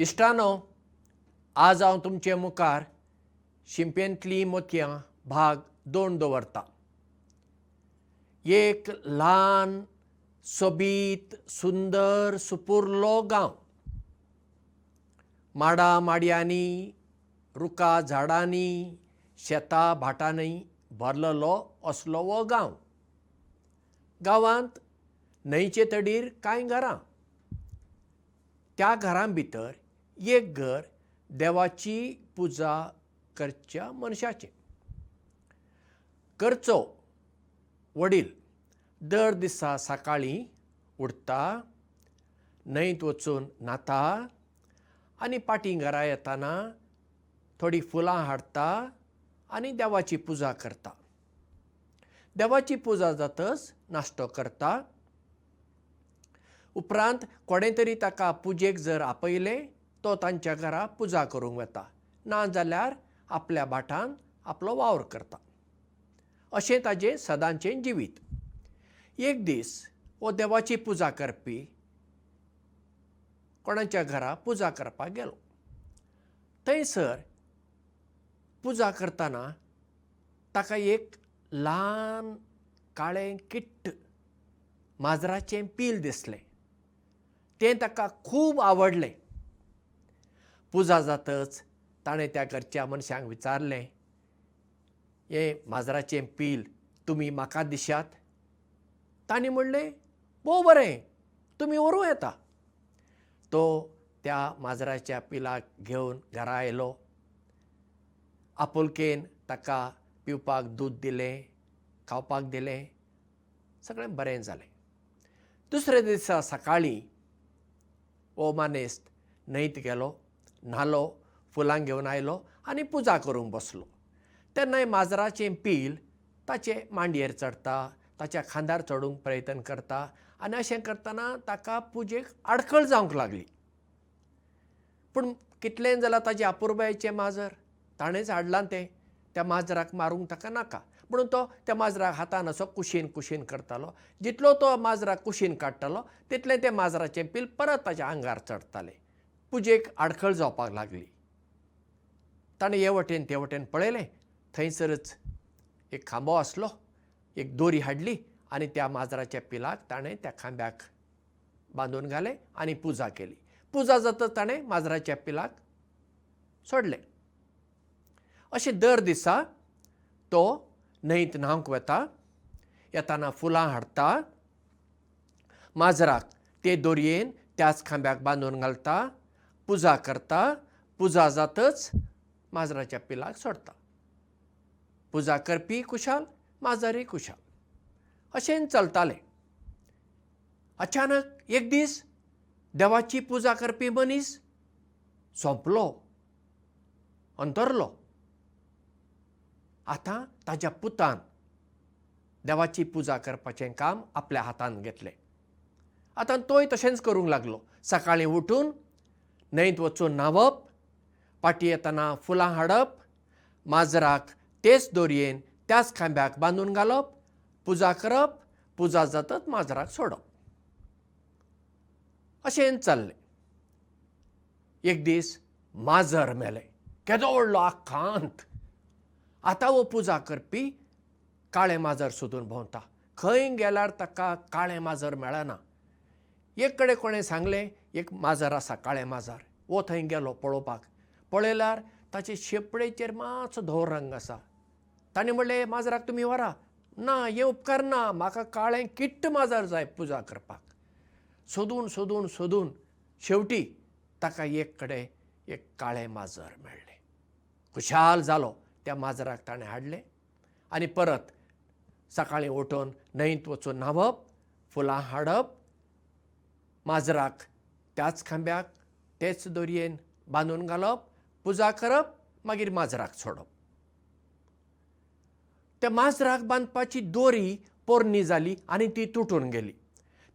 इश्टानो आज हांव तुमचे मुखार शिंपेंतलीं मोतयां भाग दोन दवरतां. एक ल्हान सोबीत सुंदर सुपुर्लो गांव. माडां माडयांनी रुखां झाडांनी शेतां भाटांनी भरलेलो असलो हो गांव. गांवांत न्हंयचे तडीर कांय घरां. त्या घरां भितर एक घर देवाची पुजा करच्या मनशाचें. करचो वडील दर दिसा सकाळीं उठता न्हंयत वचून न्हाता आनी पाटी घरा येतना थोडीं फुलां हाडटा आनी देवाची पुजा करता. देवाची पुजा जातच नाश्तो करता. उपरांत कोणें तरी ताका पुजेक जर आपयलें तो तांच्या घरा पुजा करूंक वता ना जाल्यार आपल्या भाटांत आपलो वावर करता. अशें ताजें सदांचें जिवीत. एक दीस हो देवाची पुजा करपी कोणाच्या घरा पुजा करपाक गेलो. थंयसर पुजा करतना ताका एक ल्हान काळें किट्ट माजराचें पील दिसलें. तें ताका खूब आवडलें पुजा जातच. ताणें त्या घरच्या मनशांक विचारलें हें माजराचें पील तुमी म्हाका दिशात तांणी म्हणलें भोव बरें तुमी व्हरूं येता. तो त्या माजराच्या पिलाक घेवन घरा आयलो. आपुलकेन ताका पिवपाक दूद दिलें खावपाक दिलें सगळें बरें जालें दुसरे दिसा सकाळीं हो मानेस्त न्हंयत गेलो न्हालो फुलां घेवन आयलो आनी पुजा करूंक बसलो. तेन्ना माजराचें पील ताचे मांडयेर चडटा ताच्या खांदार चडूंक प्रयत्न करता आनी अशें करतना ताका पुजेक आडखळ जावंक लागली. पूण कितलें जाल्यार ताचे आपुरबायेचें माजर? ताणेंच हाडलां तें. त्या माजराक मारूंक ताका नाका. म्हणून तो त्या माजराक हातान असो कुशीन कुशीन करतालो. जितलो तो माजराक कुशीन काडटालो तितलें तें माजराचें पील परत ताच्या आंगार चडटालें पुजेक आडखळ जावपाक लागली. ताणें हे वटेन ते वटेन पळयलें. थंयसरच एक खांबो आसलो एक दोरी हाडली आनी त्या माजराच्या पिलाक ताणें त्या खांब्याक बांदून घालें आनी पुजा केली. पुजा जातच ताणें माजराच्या पिलाक सोडलें. अशें दर दिसा तो न्हंयत न्हावंक वता येताना फुलां हाडटा माजराक ते दोरयेन त्याच खांब्याक बांदून घालता पुजा करता पुजा जातच माजराच्या पिलाक सोडता. पुजा करपी कुशाल माजरय कुशाल. अशें चलतालें. अचानक एक दीस देवाची पुजा करपी मनीस सोंपलो अंतरलो. आतां ताच्या पुतान देवाची पुजा करपाचें काम आपल्या हातांत घेतलें. आतां तोय तशेंच करूंक लागलो. सकाळीं उठून न्हंयत वचून न्हांवप पाटी येतना फुलां हाडप माजराक तेच दोरयेन त्याच खांब्याक बांदून घालप पुजा करप पुजा जातच माजराक सोडप. अशें चल्लें. एक दीस माजर मेलें. केदो व्हडलो आख्खांत आतां हो पुजा करपी काळें माजर सोदून भोंवता. खंय गेल्यार ताका काळें माजर मेळना. एक कडेन कोणें सांगलें एक माजर आसा काळें माजर वो थंय गेलो पळोवपाक. पळयल्यार ताचे शेपडेचेर मातसो धवो रंग आसा. ताणें म्हणलें माजराक तुमी व्हरा. ना हें उपकार ना. म्हाका काळें किट्ट माजर जाय पुजा करपाक. सोदून सोदून सोदून शेवटी ताका एक कडेन एक काळें माजर मेळ्ळें खुशाल जालो त्या माजराक ताणें हाडलें आनी परत सकाळीं उठून न्हंयत वचून न्हांवप फुलां हाडप माजराक त्याच खांब्याक तेच दोरयेन बांदून घालप पुजा करप मागीर माजराक सोडप. त्या माजराक बांदपाची दोरी पोरणी जाली आनी ती तुटून गेली.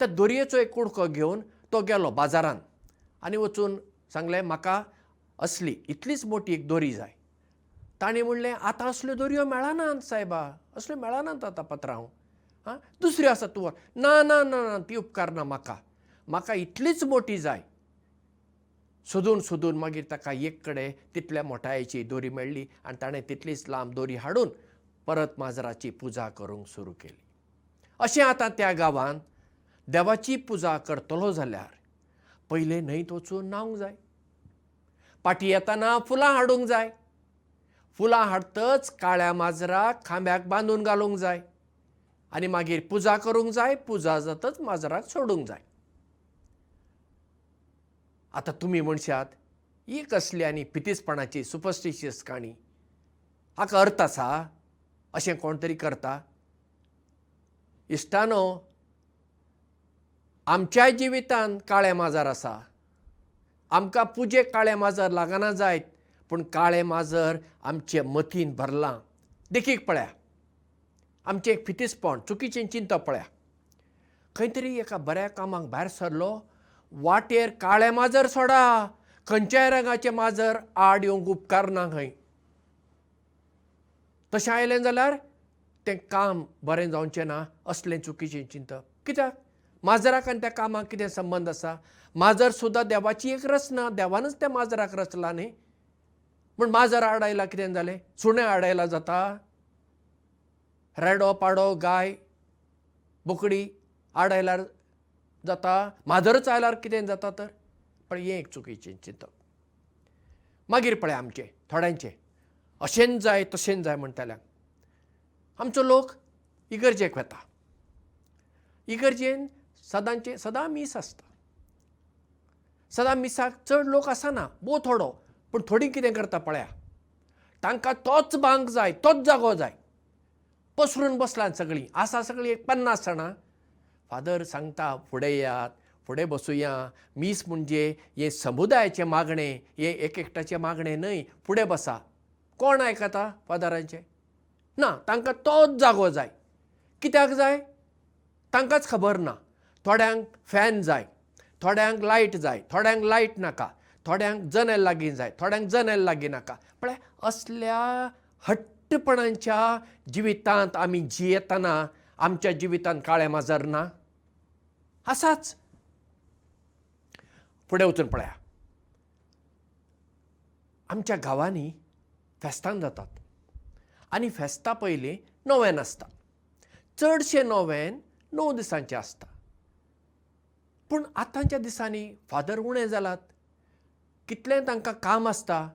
त्या दोरयेचो एक कुडको घेवन तो गेलो बाजारांत आनी वचून सांगलें म्हाका असली इतलीच मोटी एक दोरी जाय. ताणें म्हणलें आतां असल्यो दोरयो मेळनात सायबा असल्यो मेळनात आतां पत्रांव. आं दुसऱ्यो आसा तूं ना ना ना ना ती उपकारना म्हाका म्हाका इतलीच मोटी जाय सोदून सोदून मागीर ताका एक कडेन तितल्या मोठायची दोरी मेळ्ळी आनी ताणें तितलीच लांब दोरी हाडून परत माजराची पुजा करूंक सुरू केली. अशें आतां त्या गांवांत देवाची पुजा करतलो जाल्यार पयलें न्हंयत वचून न्हावंक जाय. पाटी येताना फुलां हाडूंक जाय. फुलां हाडटच काळ्या माजराक खांब्याक बांदून घालूंक जाय. आनी मागीर पुजा करूंक जाय पुजा जातच माजराक सोडूंक जाय आतां तुमी म्हणशात ही कसली आनी पितीसपणाची सुपरस्टिशियस काणी. हाका अर्थ आसा अशें कोण तरी करता. इश्टानो आमच्याय जिवितांत काळें माजर आसा. आमकां पुजेक काळें माजर लागना जायत पूण काळें माजर आमचे मतीन भरलां. देखीक पळया. आमचें एक फितीसपण चुकीचें चिंतप पळया. खंय तरी एका बऱ्या कामाक भायर सरलो वाटेर काळें माजर सोडा. खंयच्याय रंगाचें माजर आड येवंक उपकार ना खंय. तशें आयलें जाल्यार तें काम बरें जावचें ना असलें चुकीचें चिंतप. कित्याक? माजराक आनी त्या कामाक कितें संबंद आसा? माजर सुद्दां देवाची एक रचना देवानच त्या माजराक रचला न्ही. पूण माजर आडायला कितें जालें? सुणें आडायला जाता. रेडो पाडो गाय बोकडी आडायल्यार जाता? माजरच आयल्यार कितें जाता तर? पण हें एक चुकीचें चिंतप. मागीर पळय आमचें थोड्यांचें. अशेंच जाय तशेंच जाय म्हणटाल्याक आमचो लोक इगर्जेक वता इगर्जेन सदांचे सदां मीस आसता. सदां मिसाक चड लोक आसना भोव थोडो पूण थोडीं कितें करता पळया? तांकां तोच बांक जाय तोच जागो जाय. पसरून बसलां सगळीं. आसा सगळीं एक पन्नास जाणां फादर सांगता फुडें येयात फुडें बसुया. मीस म्हणजे हे समुदायाचें मागणें हें एक एकट्याचें मागणें न्हय फुडें बसा. कोण आयकता फादरांचें? ना तांकां तोच जागो जाय. कित्याक जाय? तांकांच खबर ना. थोड्यांक फॅन जाय. थोड्यांक लायट जाय. थोड्यांक लायट नाका. थोड्यांक जनेल लागीं जाय. थोड्यांक जनेल लागीं नाका. म्हळ्यार असल्या हट्टपणांच्या जिवितांत आमी जियेतना आमच्या जिवितांत काळें माजर ना आसाच फुडें वचून पळया. आमच्या गांवांनी फेस्तां जातात. आनी फेस्ता पयलीं नोवेन आसता. चडशे नोवेन णव दिसांचें आसता. पूण आतांच्या दिसांनी फादर उणे जालात. कितलें तांकां काम आसता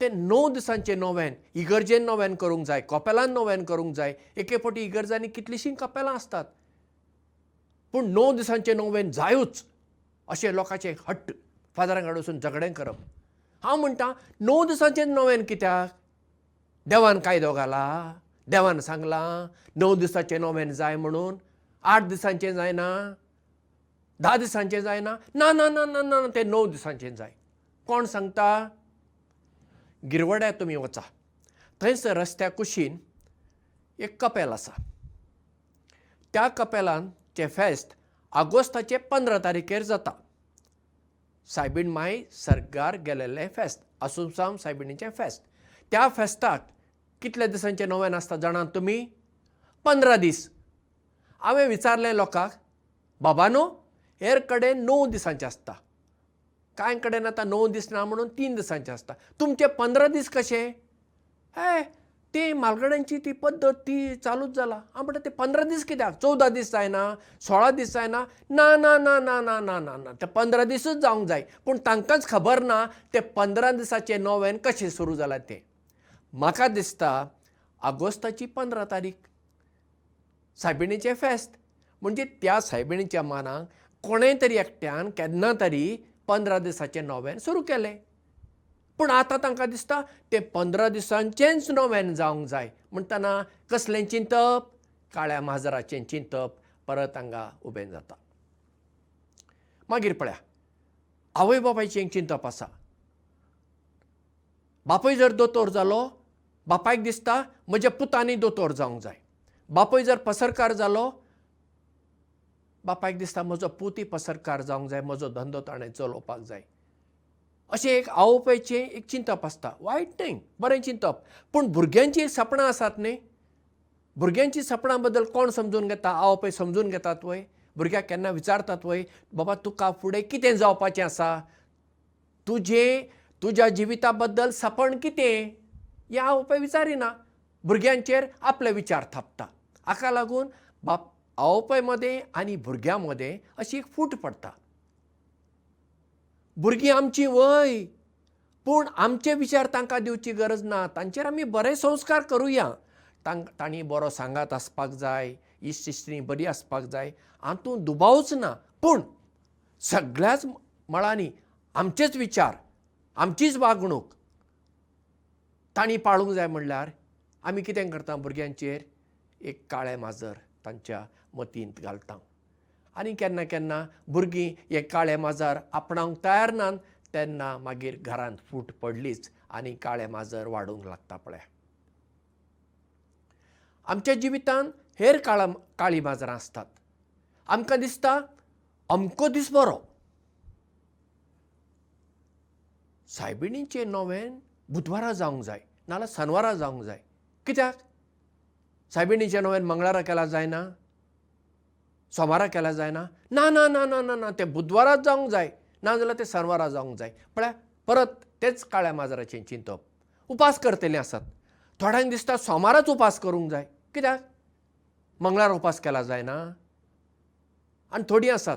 तें णव दिसांचें नोवेन इगर्जेन नोवेन करूंक जाय कपेलान नोवेन करूंक जाय. एके फावटी इगर्जांनी कितलींशीं कपेलां आसतात पूण णव दिसांचें नोवेन जायूच अशें लोकांचें हट्ट फादरां कडेन वचून झगडें करप. हांव म्हणटा णव दिसांचें नोवेन कित्याक? देवान कायदो घाला देवान सांगलां णव दिसाचें नोवेन जाय म्हणून आठ दिसांचें जायना धा दिसांचें जायना ना ना ना ना ना तें णव दिसांचें जाय. कोण सांगता? गिरवड्यार तुमी वचा. थंयसर रस्त्या कुशीन एक कपेल आसा. त्या कपेलांचें फेस्त आगोस्ताचे पंदरा तारखेर जाता। सायबीण माय सरकार गेलेलें फेस्त आसुसाम सायबिणीचें फेस्त। त्या फेस्ताक कितल्या दिसांचें नोवेन आसता जाणात तुमी? पंदरा दीस। हांवें विचारलें लोकांक बाबानो हेर कडेन णव दिसांचें आसता। कांय कडेन आतां णव दीस ना म्हणून तीन दिसांचें आसता। तुमचे पंदरा दीस कशे? हे ती म्हालगड्यांची ती पद्दत ती चालूच जाला. हांव म्हणटा ते पंदरा दीस कित्याक? चवदा दीस जायना सोळा दीस जायना. ना ना ना ना ना ना ना ना. ते पंदरा दिसूच जावंक जाय. पूण तांकांच खबर ना ते पंदरा दिसाचें नोवेन कशें सुरू जालां तें. म्हाका दिसता आगोस्ताची पंदरा तारीख सायबिणीचें फेस्त. म्हणजे त्या सायबिणीच्या मानाक कोणेय तरी एकट्यान केन्ना तरी पंदरा दिसाचें नोवेन सुरू केलें पूण आतां तांकां दिसता तें पंदरा दिसांचेंच नोवेन जावंक जाय. म्हणटना कसलें चिंतप? काळ्या माजराचें चिंतप. परत हांगा उबें जाता. मागीर पळया. आवय बापायचें चिंतप आसा. बापूय जर दोतोर जालो बापायक दिसता म्हज्या पुतांनी दोतोर जावंक जाय. बापूय जर पसरकार जालो बापायक दिसता म्हजो पुती पसरकार जावंक जाय म्हजो धंदो ताणें चलोवपाक जाय अशें एक आवयचें एक चिंतप आसता. वायट न्हय बरें चिंतप. पूण भुरग्यांची सपनां आसात न्ही भुरग्यांची सपनां बद्दल कोण समजून घेता? आवय समजून घेतात वय? भुरग्याक केन्ना विचारतात वय? बाबा तुका फुडें कितें जावपाचें आसा? तुजे तुज्या जिविता बद्दल सपन कितें? हें आवय विचारिना. भुरग्यांचेर आपले विचार थापता. हाका लागून बाप आवय मदें आनी भुरग्यां मदें अशी एक फूट पडटा भुरगीं आमची वय. पूण आमचे विचार तांकां दिवची गरज ना. तांचेर आमी बरे संस्कार करुया. तांक तांणी बरो सांगात आसपाक जाय. इश्ट इश्टिणी बरी आसपाक जाय. हातूंत दुबावच ना. पूण सगळ्याच मळांनी आमचेच विचार आमचीच वागणूक तांणी पाळूंक जाय म्हणल्यार आमी कितें करता भुरग्यांचेर? एक काळें माजर तांच्या मतींत घालता आनी केन्ना केन्ना भुरगीं हें काळें माजर आपणावंक तयार नात तेन्ना मागीर घरांत फूट पडलीच आनी काळें माजर वाडूंक लागता पळय. आमच्या जिवितांत हेर काळा काळीं माजरां आसतात. आमकां दिसता अमको दीस बरो. सायबिणीचें नोवें बुधवारा जावंक जाय नाजाल्यार शेनवारा जावंक जाय. कित्याक? सायबिणीचें नोवें मंगळारा केल्यार जायना सोमारा केल्यार जायना. ना ना ना ना ना ना तें बुधवाराच जावंक जाय. नाजाल्यार तें शेनवारा जावंक जाय. म्हळ्यार परत तेच काळ्या माजराचें चिंतप. उपास करतलीं आसात. थोड्यांक दिसता सोमाराच उपास करूंक जाय. कित्याक? मंगळार उपास केला जायना. आनी थोडीं आसात.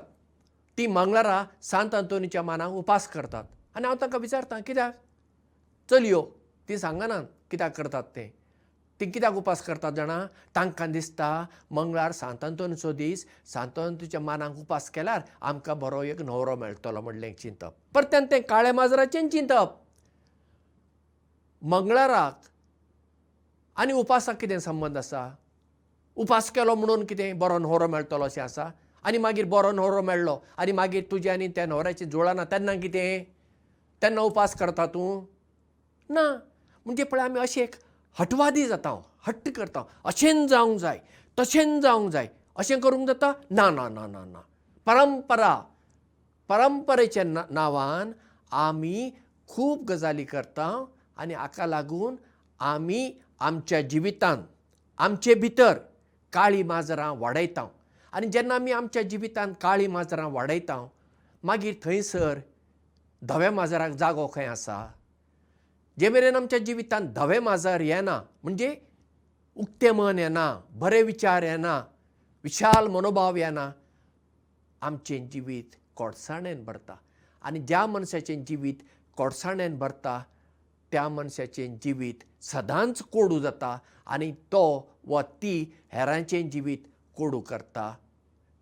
तीं मंगळारा सांत अंतोनीच्या मानाक उपास करतात. आनी हांव तांकां विचारतां कित्याक? चलयो तीं सांगनात कित्याक करतात तें तीं कित्याक उपास करतात जाणा? तांकां दिसता मंगळार सांत अंतोनीचो दीस सांत अंतोनीच्या मानाक उपास केल्यार आमकां बरो एक न्हवरो मेळटलो म्हणलें चिंतप. परत्यान तें काळें माजराचें चिंतप. मंगळाराक आनी उपासाक कितें संबंद आसा? उपास केलो म्हणून कितें बरो न्हवरो मेळटलो अशें आसा? आनी मागीर बरो न्हवरो मेळ्ळो. आनी मागीर तुजें आनी त्या न्हवऱ्याचें जुळना तेन्ना कितें? तेन्ना उपास करता तूं? ना. म्हणजे पळय आमी अशे एक हटवादी जाता हट्ट करता अशेंच जावंक जाय तशेंच जावंक जाय. अशें करूंक जाता? ना ना ना ना ना. परंपरा परंपरेच्या ना नांवान आमी खूब गजाली करता आनी हाका लागून आमी आमच्या जिवितांत आमचे भितर काळीं माजरां वाडयता आनी जेन्ना आमी आमच्या जिवितांत काळीं माजरां वाडयता मागीर थंयसर धव्या माजराक जागो खंय आसा जे मेरेन आमच्या जिवितांत धवें माजर येना म्हणजे उक्तें मन येना बरे विचार येना विशाल मनोभाव येना आमचें जिवीत कोडसाणेन भरता. आनी ज्या मनशाचें जिवीत कोडसाणेन भरता त्या मनशाचें जिवीत सदांच कोडू जाता आनी तो वा ती हेरांचें जिवीत कोडू करता.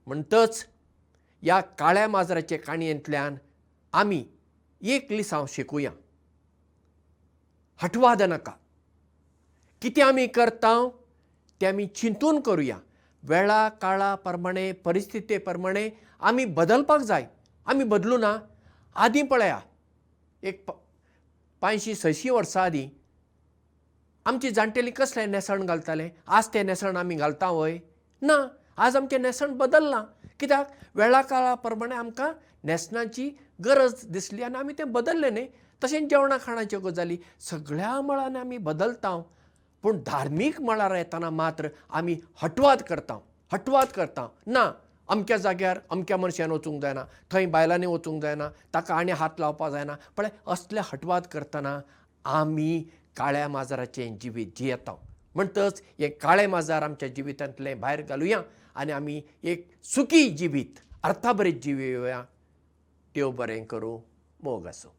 म्हणटच ह्या काळ्या माजराचे काणयेंतल्यान आमी एक लिसांव शिकुया हटवाद नाका. कितें आमी करता तें आमी चिंतून करुया. वेळा काळा प्रमाणे परिस्थिती प्रमाणे आमी बदलपाक जाय. आमी बदलूं ना. आदीं पळया. एक पांयशीं सयशीं वर्सां आदीं आमची जाणटेली कसलें नेसण घालताले? आज तें नेसण आमी घालता वय? ना. आज आमचें नेसण बदललां कित्याक? वेळा काळा प्रमाणे आमकां नेसणाची गरज दिसली आनी आमी तें बदललें न्ही तशेंच जेवणा खाणाच्यो गजाली सगळ्या मळांनी आमी बदलता पूण धार्मीक मळार येतना मात्र आमी हटवाद करता हटवाद करता ना अमक्या जाग्यार अमक्या मनशान वचूंक जायना थंय बायलांनी वचूंक जायना ताका आनी हात लावपाक जायना पळय असले हटवाद करतना आमी काळ्या माजराचें जिवीत जियेता म्हणटच हें काळें माजर आमच्या जिवितांतलें भायर घालुया आनी आमी एक सुखी जिवीत अर्थाभरीत जिवया देव बरें करूं मोग आसूं